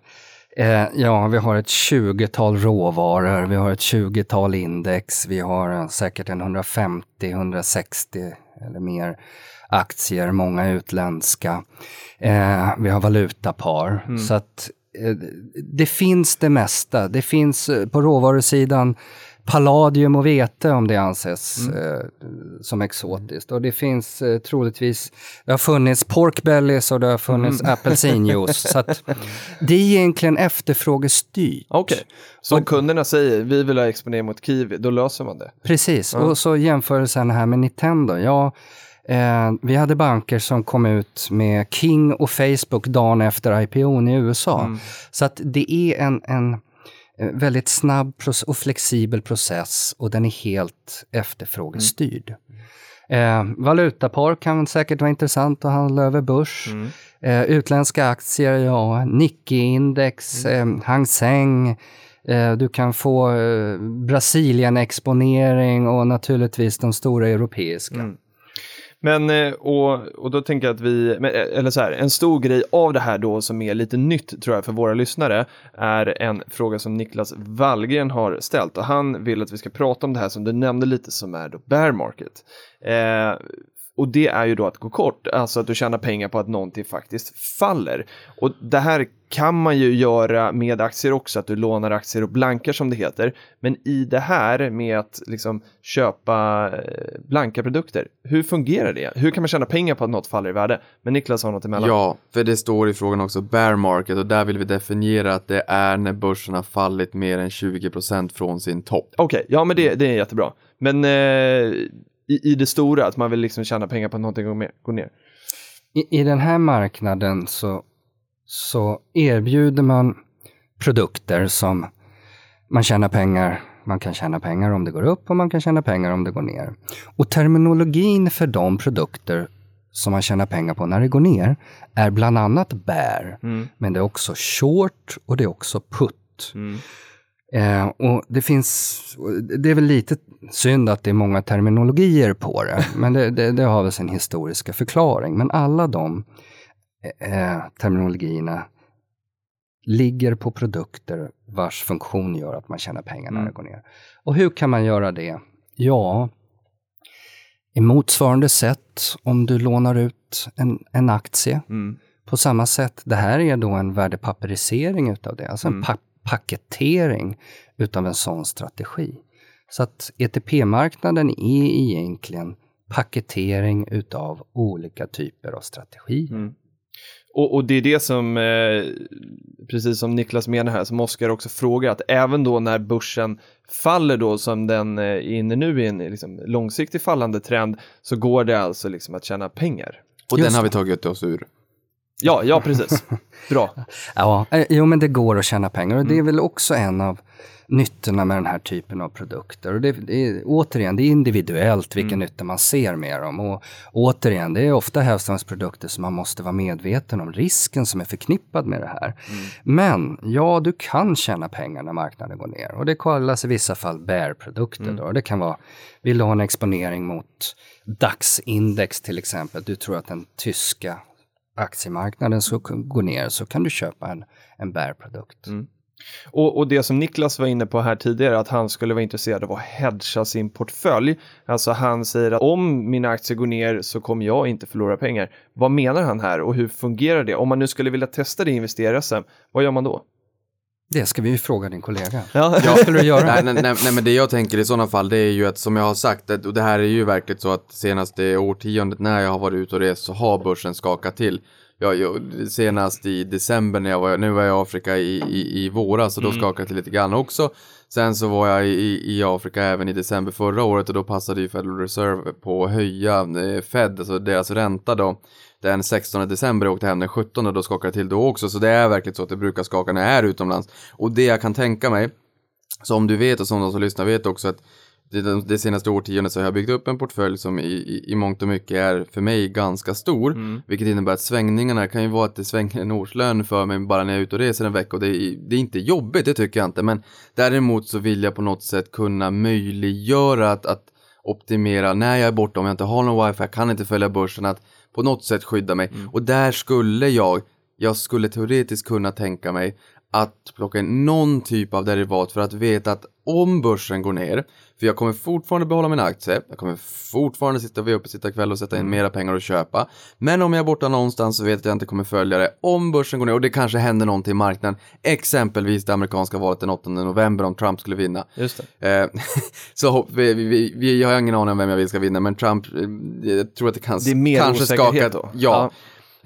eh, ja, vi har ett 20-tal råvaror, vi har ett 20-tal index, vi har eh, säkert en 150-160 eller mer aktier, många utländska. Eh, vi har valutapar. Så att eh, det finns det mesta. Det finns eh, på råvarusidan palladium och vete om det anses eh, som exotiskt. Och det finns eh, troligtvis, det har funnits pork bellies och det har funnits apelsinjuice. så att det är egentligen efterfrågestyrt. Okej, så om kunderna säger vi vill ha exponering mot kiwi, då löser man det? Precis, och så jämförelsen här med Nintendo. Ja, eh, vi hade banker som kom ut med King och Facebook dagen efter IPOn i USA. Så att det är en, en väldigt snabb och flexibel process och den är helt efterfrågestyrd. Eh, valutapar kan säkert vara intressant att handla över börs. Eh, utländska aktier, ja, Nikkei-index, eh, Hang Seng. Eh, du kan få eh, Brasilien-exponering och naturligtvis de stora europeiska. Men, eh, och, och då tänker jag att vi, eh, eller så här, en stor grej av det här då som är lite nytt tror jag för våra lyssnare är en fråga som Niklas Wallgren har ställt och han vill att vi ska prata om det här som du nämnde lite som är då bear market. Eh, och det är ju då att gå kort, alltså att du tjänar pengar på att någonting faktiskt faller. Och det här kan man ju göra med aktier också, att du lånar aktier och blankar som det heter. Men i det här med att liksom köpa eh, blanka produkter, hur fungerar det? Hur kan man tjäna pengar på att något faller i värde? Men Niklas har något emellan. Ja, för det står i frågan också bear market och där vill vi definiera att det är när börsen har fallit mer än 20% från sin topp. Okej, ja men det, det är jättebra. Men eh, i, i det stora, att man vill liksom tjäna pengar på att någonting går, med, går ner. I, I den här marknaden så, så erbjuder man produkter som man tjänar pengar, man kan tjäna pengar om det går upp och man kan tjäna pengar om det går ner. Och terminologin för de produkter som man tjänar pengar på när det går ner är bland annat bear, men det är också short och det är också put. Eh, och det finns, det är väl lite synd att det är många terminologier på det, men det, det, det har väl sin historiska förklaring. Men alla de eh, terminologierna ligger på produkter vars funktion gör att man tjänar pengar när det går ner. Och hur kan man göra det? Ja, i motsvarande sätt om du lånar ut en, en aktie. På samma sätt, det här är då en värdepapperisering utav det, alltså en pa paketering utav en sån strategi. Så att ETP-marknaden är egentligen paketering utav olika typer av strategier. Och, och det är det som, eh, precis som Niklas menar här, som Oskar också frågar, att även då när börsen faller då som den eh, är inne nu i en liksom, långsiktig fallande trend, så går det alltså liksom att tjäna pengar. Och Just den har vi tagit oss ur. Ja, ja precis. Bra. Ja, eh, jo men det går att tjäna pengar och det är väl också en av nyttorna med den här typen av produkter. Och det, det är, återigen, det är individuellt vilken nytta man ser med dem. Och återigen, det är ofta hävstångsprodukter som man måste vara medveten om risken som är förknippad med det här. Men ja, du kan tjäna pengar när marknaden går ner och det kallas i vissa fall bear-produkter. Då. Det kan vara, vill du ha en exponering mot DAX-index till exempel, du tror att den tyska aktiemarknaden så går ner så kan du köpa en, en bärprodukt. Mm. Och, och det som Niklas var inne på här tidigare, att han skulle vara intresserad av att hedga sin portfölj. Alltså han säger att om mina aktier går ner så kommer jag inte förlora pengar. Vad menar han här och hur fungerar det? Om man nu skulle vilja testa det i investerare vad gör man då? Det ska vi ju fråga din kollega. Ja. Vad skulle du göra? Nej, nej, nej, nej, men det jag tänker i sådana fall, det är ju att som jag har sagt, att- och det här är ju verkligen så att senaste årtiondet när jag har varit ute och rest så har börsen skakat till. Jag, jag, senast i december när jag var, nu var jag i Afrika i, i, i våras och då skakade det lite grann också. Sen så var jag i, i Afrika även i december förra året och då passade ju Federal Reserve på att höja eh, Fed, alltså deras ränta då. Den 16 december jag åkte hem den 17 och då skakade det till då också. Så det är verkligen så att det brukar skaka när jag är utomlands. Och det jag kan tänka mig, som du vet och som de som lyssnar vet också att det, det senaste årtiondet så har jag byggt upp en portfölj som i, i, i mångt och mycket är för mig ganska stor. Vilket innebär att svängningarna kan ju vara att det svänger en årslön för mig bara när jag är ute och reser en vecka och det är, det är inte jobbigt, det tycker jag inte. Men däremot så vill jag på något sätt kunna möjliggöra att, att optimera när jag är borta, om jag inte har någon wifi, jag kan inte följa börsen, att på något sätt skydda mig. Och där skulle jag, jag skulle teoretiskt kunna tänka mig att plocka in någon typ av derivat för att veta att om börsen går ner, för jag kommer fortfarande behålla min aktie, jag kommer fortfarande sitta vid uppe sitta kväll och sätta in mera pengar och köpa. Men om jag är borta någonstans så vet jag att jag inte kommer följa det. Om börsen går ner och det kanske händer någonting i marknaden, exempelvis det amerikanska valet den 8 november om Trump skulle vinna. Just det. Eh, så vi, vi, vi, jag har ingen aning om vem jag vill ska vinna, men Trump, eh, jag tror att det, kan, Det är mer kanske skakat. då. Ja. Eh,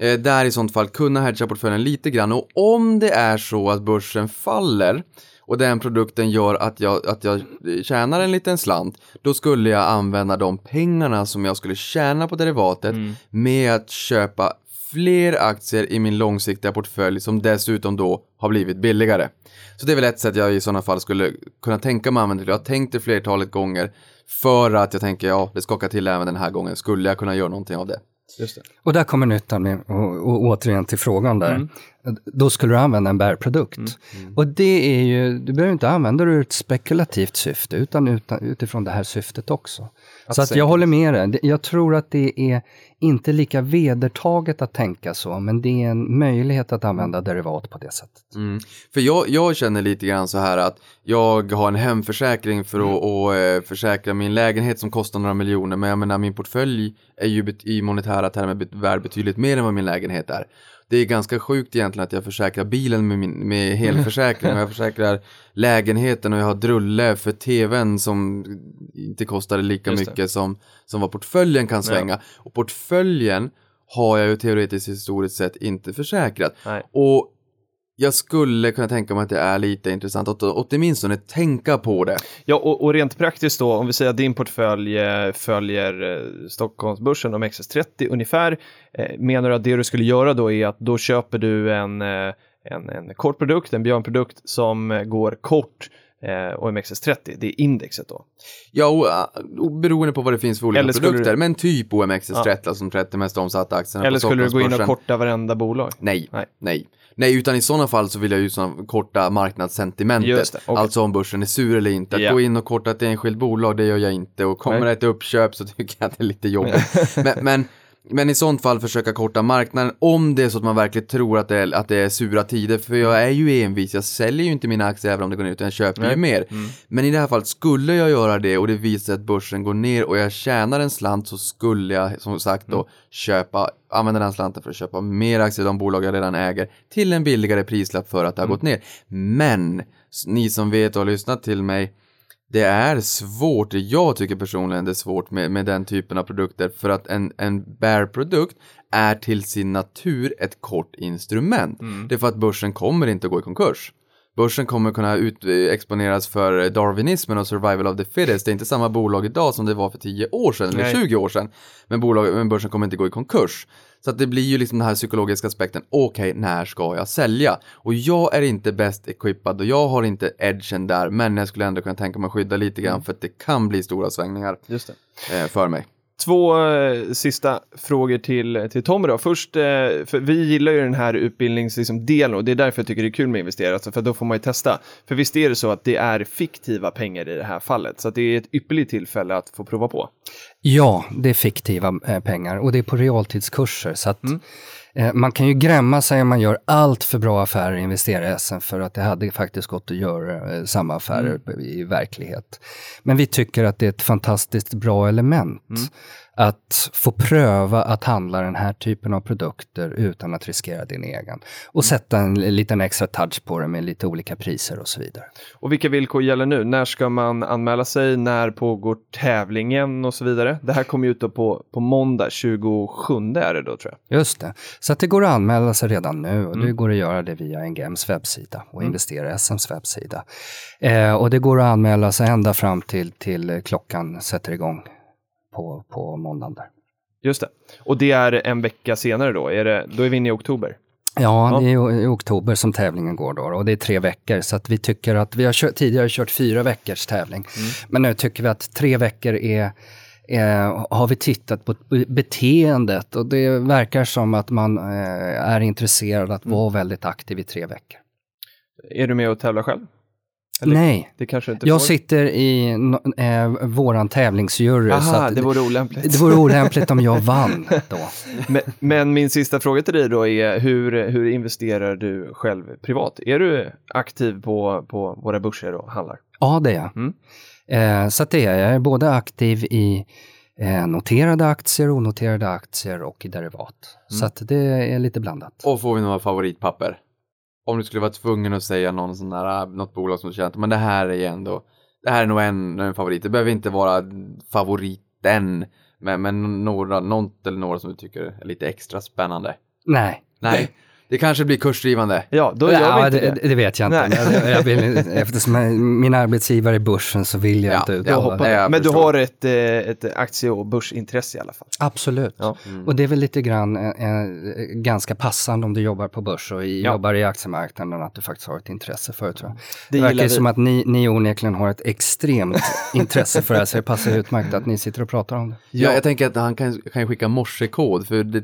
där i sånt fall kunna hedga portföljen lite grann och om det är så att börsen faller och den produkten gör att jag, att jag tjänar en liten slant, då skulle jag använda de pengarna som jag skulle tjäna på derivatet med att köpa fler aktier i min långsiktiga portfölj som dessutom då har blivit billigare. Så det är väl ett sätt jag i sådana fall skulle kunna tänka mig att använda det. Jag har tänkt det flertalet gånger för att jag tänker, ja, det skakar till även den här gången. Skulle jag kunna göra någonting av det? Och där kommer nyttan med, och, och återigen till frågan där. Då skulle du använda en bärprodukt. Och det är ju, du behöver inte använda det ur ett spekulativt syfte, utan, utan utifrån det här syftet också. så att jag håller med dig. Det- Jag tror att det är inte lika vedertaget att tänka så, men det är en möjlighet att använda derivat på det sättet. Mm. För jag, jag känner lite grann så här att jag har en hemförsäkring för att och, eh, försäkra min lägenhet som kostar några miljoner. Men jag menar min portfölj är ju i monetära termer värd betydligt mer än vad min lägenhet är. Det är ganska sjukt egentligen att jag försäkrar bilen med, min, med helförsäkring och jag försäkrar lägenheten och jag har drulle för tvn som inte kostade lika mycket som, som vad portföljen kan svänga. Och portföljen har jag ju teoretiskt historiskt sett inte försäkrat. Nej. Och jag skulle kunna tänka mig att det är lite intressant att åtminstone tänka på det. Ja, och, och rent praktiskt då, om vi säger att din portfölj eh, följer eh, Stockholmsbörsen om XS30 ungefär, eh, menar du att det du skulle göra då är att då köper du en, en, en kort produkt, en björnprodukt som går kort eh, OMXS30, det är indexet då. Ja, och, uh, och beroende på vad det finns för olika Eller produkter, du- men typ OMXS30 ja. som 30 mest omsatta aktierna Eller skulle du gå in och korta varenda bolag? Nej, Nej. nej, nej. utan i sådana fall så vill jag ju såna, korta marknadssentimentet. Okej. Alltså om börsen är sur eller inte. Att Ja. gå in och korta ett enskilt bolag, det gör jag inte. Och kommer Nej. det ett uppköp så tycker jag att det är lite jobbigt. men, men, men i sånt fall försöka korta marknaden om det är så att man verkligen tror att det är, att det är sura tider. För jag är ju envis, jag säljer ju inte mina aktier även om det går ner utan jag köper Nej. ju mer. Mm. Men i det här fallet skulle jag göra det och det visar sig att börsen går ner och jag tjänar en slant så skulle jag som sagt då Mm. köpa, använda den slanten för att köpa mer aktier i de bolag jag redan äger till en billigare prislapp för att det har Mm. gått ner. Men ni som vet och har lyssnat till mig det är svårt, jag tycker personligen det är svårt med, med den typen av produkter för att en, en bärprodukt är till sin natur ett kort instrument. Mm. Det är för att börsen kommer inte att gå i konkurs. Börsen kommer kunna ut, eh, exponeras för darwinismen och survival of the fittest. Det är inte samma bolag idag som det var för 10 år sedan eller Nej. 20 år sedan. Men, bolag, men börsen kommer inte gå i konkurs. Så att det blir ju liksom den här psykologiska aspekten. Okej, när ska jag sälja? Och jag är inte bäst equippad och jag har inte edgen där. Men jag skulle ändå kunna tänka mig att skydda lite grann för att det kan bli stora svängningar Just det. eh, för mig. Två eh, sista frågor till, till Tom då. Först, eh, för vi gillar ju den här utbildningsdelen liksom, och det är därför jag tycker det är kul med investera, alltså, för då får man ju testa. För visst är det så att det är fiktiva pengar i det här fallet, så det är ett ypperligt tillfälle att få prova på. Ja, det är fiktiva eh, pengar och det är på realtidskurser. Så att, eh, man kan ju grämma sig om man gör allt för bra affärer i investera i SM för att det hade faktiskt gått att göra eh, samma affärer i verklighet. Men vi tycker att det är ett fantastiskt bra element att få pröva att handla den här typen av produkter utan att riskera din egen. Och sätta en liten extra touch på det med lite olika priser och så vidare. Och vilka villkor gäller nu? När ska man anmäla sig? När pågår tävlingen och så vidare? Det här kommer ut på, på måndag, 27 är det då tror jag. Just det. Så att det går att anmäla sig redan nu och det går att göra det via NGMs webbsida och investera i SMs webbsida. Eh, och det går att anmäla sig ända fram till, till klockan sätter igång på, på måndagen där. Just det. Och det är en vecka senare då? Är det, då är vi inne i oktober? Ja, Ja. det är i- oktober som tävlingen går då och det är tre veckor så att vi tycker att vi har kört, tidigare kört fyra veckors tävling. Men nu tycker vi att tre veckor är Eh, har vi tittat på be- beteendet och det verkar som att man eh, är intresserad att vara väldigt aktiv i tre veckor. Är du med och tävlar själv? Eller- Nej, Det kanske inte jag får? sitter i no, eh, våran tävlingsjury. så Aha, att det vore olämpligt. det vore olämpligt om jag vann då. men, men min sista fråga till dig då är hur, hur investerar du själv privat? Är du aktiv på, på våra börser och handlar? Ja, det är jag. Mm. Eh, så det är jag. Jag är både aktiv i eh, noterade aktier, onoterade aktier och i derivat. Så att det är lite blandat. Och får vi några favoritpapper? Om du skulle vara tvungen att säga någon sån där, något bolag som du känner att men det här är ändå, det här är nog en, en favorit. Det behöver inte vara favoriten, men, men några, något eller några som du tycker är lite extra spännande. Nej. Nej, det kanske blir kursdrivande. Ja, då gör Ja, vi inte det, det. det vet jag inte. Jag, jag vill, eftersom jag- min arbetsgivare är börsen så vill jag Ja, inte jag uttala det. jag Men du har ett, eh, ett aktie och börsintresse i alla fall. Absolut. Ja. Och det är väl lite grann eh, eh, ganska passande om du jobbar på börs och i, Ja. jobbar i aktiemarknaden att du faktiskt har ett intresse för det tror jag. Det Det, verkar vi. som att ni, ni onekligen har ett extremt intresse för det här så det passar utmärkt att ni sitter och pratar om det. Ja, jag tänker att han kan, kan skicka morsekod för det,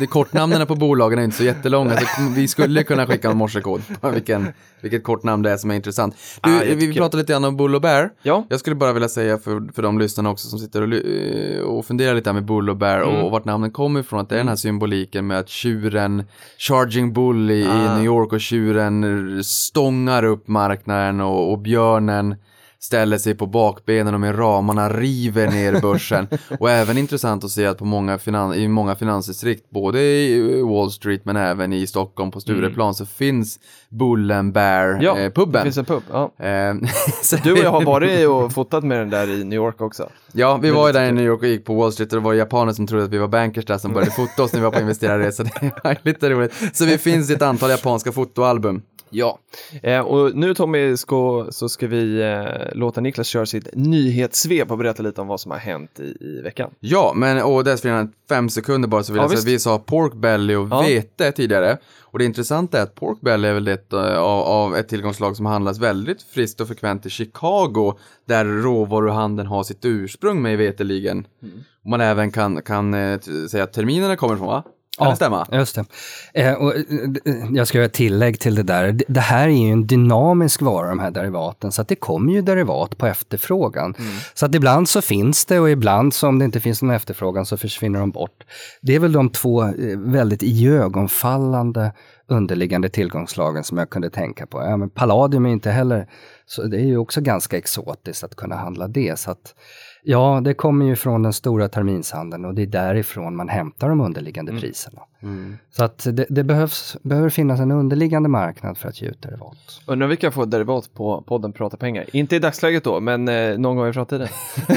det, kortnamnen på bolagen är inte så jättelånga så vi skulle kunna skicka en morsekod på vilken, vilket kortnamn det är som är intressant. Du, Ah, vi pratade lite grann om Bull och Bear. Ja. Jag skulle bara vilja säga för, för de lyssnarna också som sitter och, eh, och funderar lite med Bull och Bear Mm. och, och vart namnen kommer ifrån. Att det är den här symboliken med att tjuren, Charging Bull i, Ah. i New York och tjuren stångar upp marknaden och, och björnen ställer sig på bakbenen och med ramarna river ner börsen. och även intressant att se att på många finan- i många finansdistrikt, både i Wall Street men även i Stockholm på Stureplan så finns Bullen Bear Mm. Ja, eh, det puben. finns en pub. Ja. Eh, så- Du och jag har varit och fotat med den där i New York också. Ja, vi var ju där i. New York och gick på Wall Street och det var japaner som trodde att vi var bankers där som började fota oss när vi var på investerarresa. Det var lite roligt. Så vi finns i ett antal japanska fotoalbum. Ja, eh, och nu Tommy ska, så ska vi eh, låta Niklas köra sitt nyhetssvep och berätta lite om vad som har hänt i, i veckan. Ja, men och dessförinnan fem sekunder bara så vill Ja, jag säga att vi sa pork belly och Ja. vete tidigare. Och det intressanta är att pork belly är väl ett eh, av, av ett tillgångslag som handlas väldigt friskt och frekvent i Chicago där råvaruhandeln har sitt ursprung med veteligen. Mm. Och man även kan, kan eh, säga att terminerna kommer ifrån va? Kan Ja. det stämma? Just det. Eh, och, eh, jag ska göra ett tillägg till det där. Det- här är ju en dynamisk vara, de här derivaten, så att det kommer ju derivat på efterfrågan. Så att ibland så finns det och ibland så om det inte finns någon efterfrågan så försvinner de bort. Det är väl de två eh, väldigt iögonfallande underliggande tillgångslagen som jag kunde tänka på. Ja, men palladium är inte heller, så det är ju också ganska exotiskt att kunna handla det. Så att, ja, det kommer ju från den stora terminshandeln och det är därifrån man hämtar de underliggande priserna. Så att det, det behövs, behöver finnas en underliggande marknad för att ge ut derivat. Undrar om vi kan få derivat på podden Prata pengar. Inte i dagsläget då, men eh, någon gång i framtiden.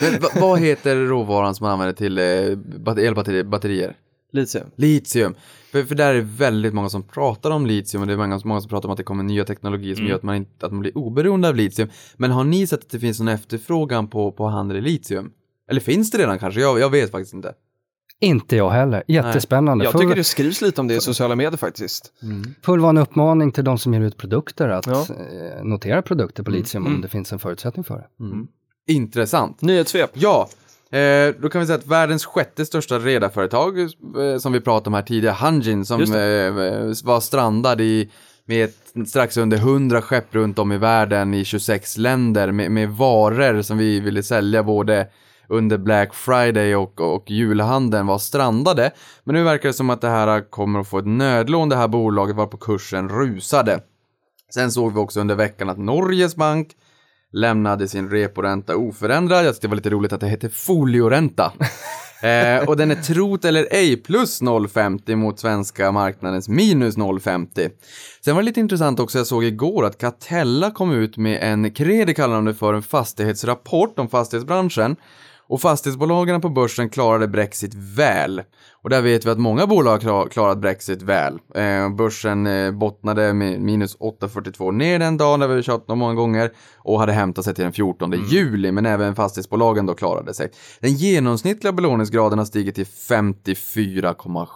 Men, va, vad heter råvaran som man använder till eh, bat- elbatterier? Litium. Litium. För, för där är det väldigt många som pratar om litium och det är många, många som pratar om att det kommer nya teknologier som gör att man, inte, att man blir oberoende av litium. Men har ni sett att det finns någon efterfrågan på, på handel i litium? Eller finns det redan kanske? Jag, jag vet faktiskt inte. Inte jag heller. Jättespännande. Jag Får- tycker det skrivs lite om det i sociala medier faktiskt. får väl vara en uppmaning till de som ger ut produkter att Ja. eh, notera produkter på litium om det finns en förutsättning för det. Intressant. Nyhetssvep. Ja, eh, då kan vi säga att världens sjätte största redarföretag, eh, som vi pratade om här tidigare, Hanjin, som eh, var strandad i med ett, strax under 100 skepp runt om i världen i 26 länder med, med varor som vi ville sälja både under Black Friday och, och julhandeln var strandade. Men nu verkar det som att det här kommer att få ett nödlån, det här bolaget var på kursen rusade. Sen såg vi också under veckan att Norges bank lämnade sin reporänta oförändrad. Jag tyckte det var lite roligt att det hette folioränta. eh, och den är trot eller ej plus 0,50 mot svenska marknadens minus 0,50. Sen var det lite intressant också, jag såg igår att Catella kom ut med en, Kredi kallar de det för, en fastighetsrapport om fastighetsbranschen. Och fastighetsbolagen på börsen klarade Brexit väl. Och där vet vi att många bolag har klar- klarat Brexit väl. Eh, börsen eh, bottnade med minus 8,42 ner den dagen, har vi tjatat om många gånger. Och hade hämtat sig till den 14 juli, men även fastighetsbolagen då klarade sig. Den genomsnittliga belåningsgraden har stigit till 54,7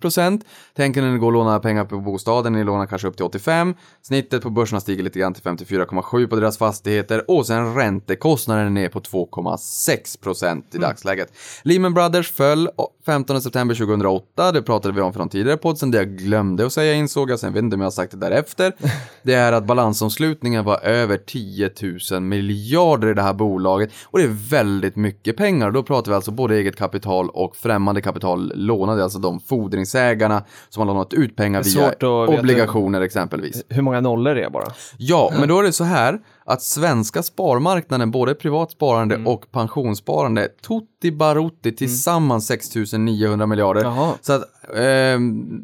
procent. Tänk er när ni går och lånar pengar på bostaden, ni lånar kanske upp till 85. Snittet på börsen har stigit lite grann till 54,7 på deras fastigheter och sen räntekostnaden är ner på 2,6 procent i dagsläget. Lehman Brothers föll 15 september 2008, det pratade vi om de tidigare podden, det jag glömde att säga insåg jag, sen vet inte om jag har sagt det därefter. Det är att balansomslutningen var över 10 000 miljarder i det här bolaget och det är väldigt mycket pengar. Då pratar vi alltså både eget kapital och främmande kapital lånade, alltså de fordringsägarna som har lånat ut pengar via att veta- obligationer exempelvis. Hur många nollor det är bara. Ja, men då är det så här att svenska sparmarknaden, både privat sparande Mm. och pensionssparande, tutti barutti tillsammans 6 900 miljarder. Jaha. Så att ehm,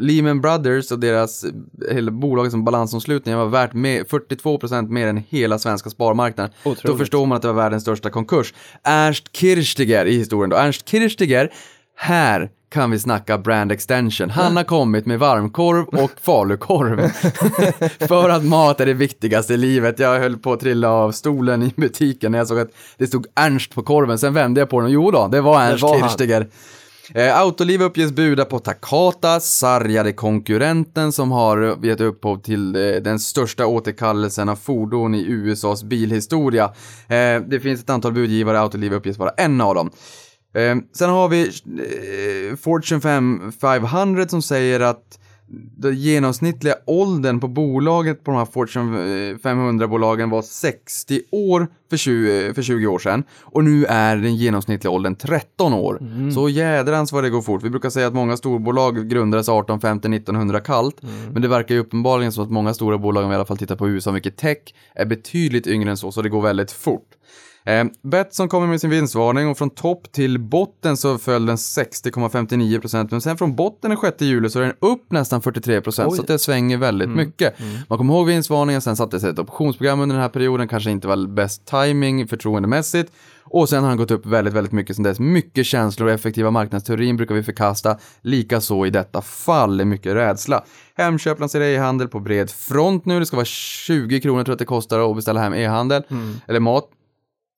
Lehman Brothers och deras hela bolaget som balansomslutning var värt med 42% mer än hela svenska sparmarknaden. Otroligt. Då förstår man att det var världens största konkurs. Ernst Kirchsteiger i historien då. Ernst Kirchsteiger, här kan vi snacka brand extension. Han har kommit med varmkorv och falukorv. För att mat är det viktigaste i livet. Jag höll på att trilla av stolen i butiken när jag såg att det stod Ernst på korven. Sen vände jag på den och jo då, det var Ernst. Kirchsteiger. Eh, Autoliv uppges buda på Takata, sargade konkurrenten som har gett upphov till eh, den största återkallelsen av fordon i USAs bilhistoria. Eh, det finns ett antal budgivare, Autoliv uppges vara en av dem. Eh, sen har vi eh, Fortune 5 500 som säger att den genomsnittliga åldern på bolaget på de här Fortune eh, 500-bolagen var 60 år för 20, för 20 år sedan. Och nu är den genomsnittliga åldern 13 år. Så jädrans vad det går fort. Vi brukar säga att många storbolag grundades 1850-1900 kallt. Men det verkar ju uppenbarligen som att många stora bolag, om vi i alla fall tittar på USA, mycket tech, är betydligt yngre än så, så det går väldigt fort. Eh, Betsson kommer med sin vinstvarning och från topp till botten så föll den 60,59% men sen från botten den 6 juli så är den upp nästan 43% så att det svänger väldigt mycket. Man kommer ihåg vinstvarningen, sen sattes ett optionsprogram under den här perioden, kanske inte var bäst timing förtroendemässigt och sen har den gått upp väldigt, väldigt mycket sen dess. Mycket känslor och effektiva marknadsteorin brukar vi förkasta. Likaså i detta fall är mycket rädsla. Hemköp lanserar e-handel på bred front nu. Det ska vara 20 kronor tror jag att det kostar att beställa hem e-handel. Eller mat.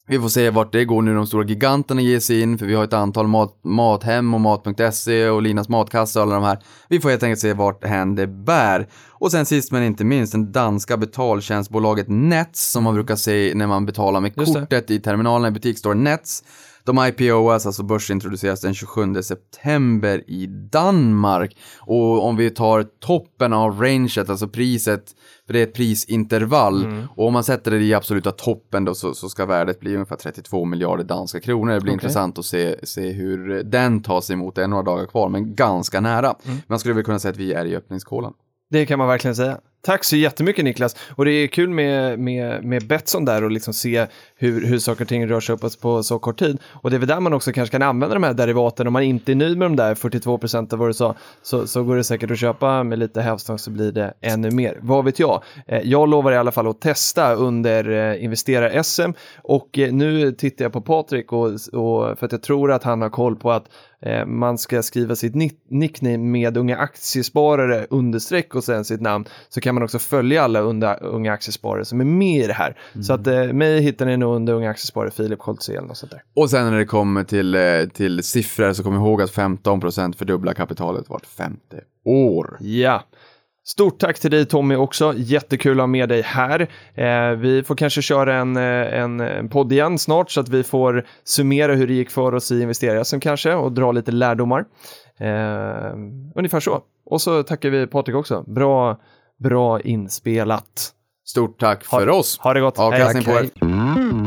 Vi får se vart det går nu de stora giganterna ger sig in, för vi har ett antal mat, Mathem och Mat.se och Linas matkassa och alla de här. Vi får helt enkelt se vart hän det bär. Och sen sist men inte minst, den danska betaltjänstbolaget Nets, som man brukar se när man betalar med Just det. kortet i terminalen i butiksstore Nets. De IPOas, alltså börsintroduceras den 27 september i Danmark. Och om vi tar toppen av ranget, alltså priset, för det är ett prisintervall. Och om man sätter det i absoluta toppen då så, så ska värdet bli ungefär 32 miljarder danska kronor. Det blir Okej. intressant att se, se hur den tas emot. Det är några dagar kvar, men ganska nära. Man skulle väl kunna säga att vi är i öppningskolan. Det kan man verkligen säga. Tack så jättemycket Niklas. Och det är kul med, med, med Betsson där och liksom se hur, hur saker och ting rör sig uppåt på så kort tid. Och det är väl där man också kanske kan använda de här derivaten. Om man inte är nöjd med de där 42 procent av vad du sa så, så går det säkert att köpa med lite hävstång så blir det ännu mer. Vad vet jag? Eh, jag lovar i alla fall att testa under eh, investerar-SM och eh, nu tittar jag på Patrik och, och för att jag tror att han har koll på att man ska skriva sitt nick- nickname med unga aktiesparare understreck och sen sitt namn så kan man också följa alla unga, unga aktiesparare som är med i det här. Så att eh, mig hittar ni nog under unga aktiesparare Filip Scholtzén och sånt där. Och sen när det kommer till, eh, till siffror så kom ihåg att 15% fördubblar kapitalet vart femte år. Ja. Stort tack till dig Tommy också, jättekul att ha med dig här. Eh, vi får kanske köra en, eh, en, en podd igen snart så att vi får summera hur det gick för oss i investerare kanske och dra lite lärdomar. Eh, ungefär så. Och så tackar vi Patrik också, bra, bra inspelat. Stort tack för oss. Ha det gott. Avkastning Hej. på er.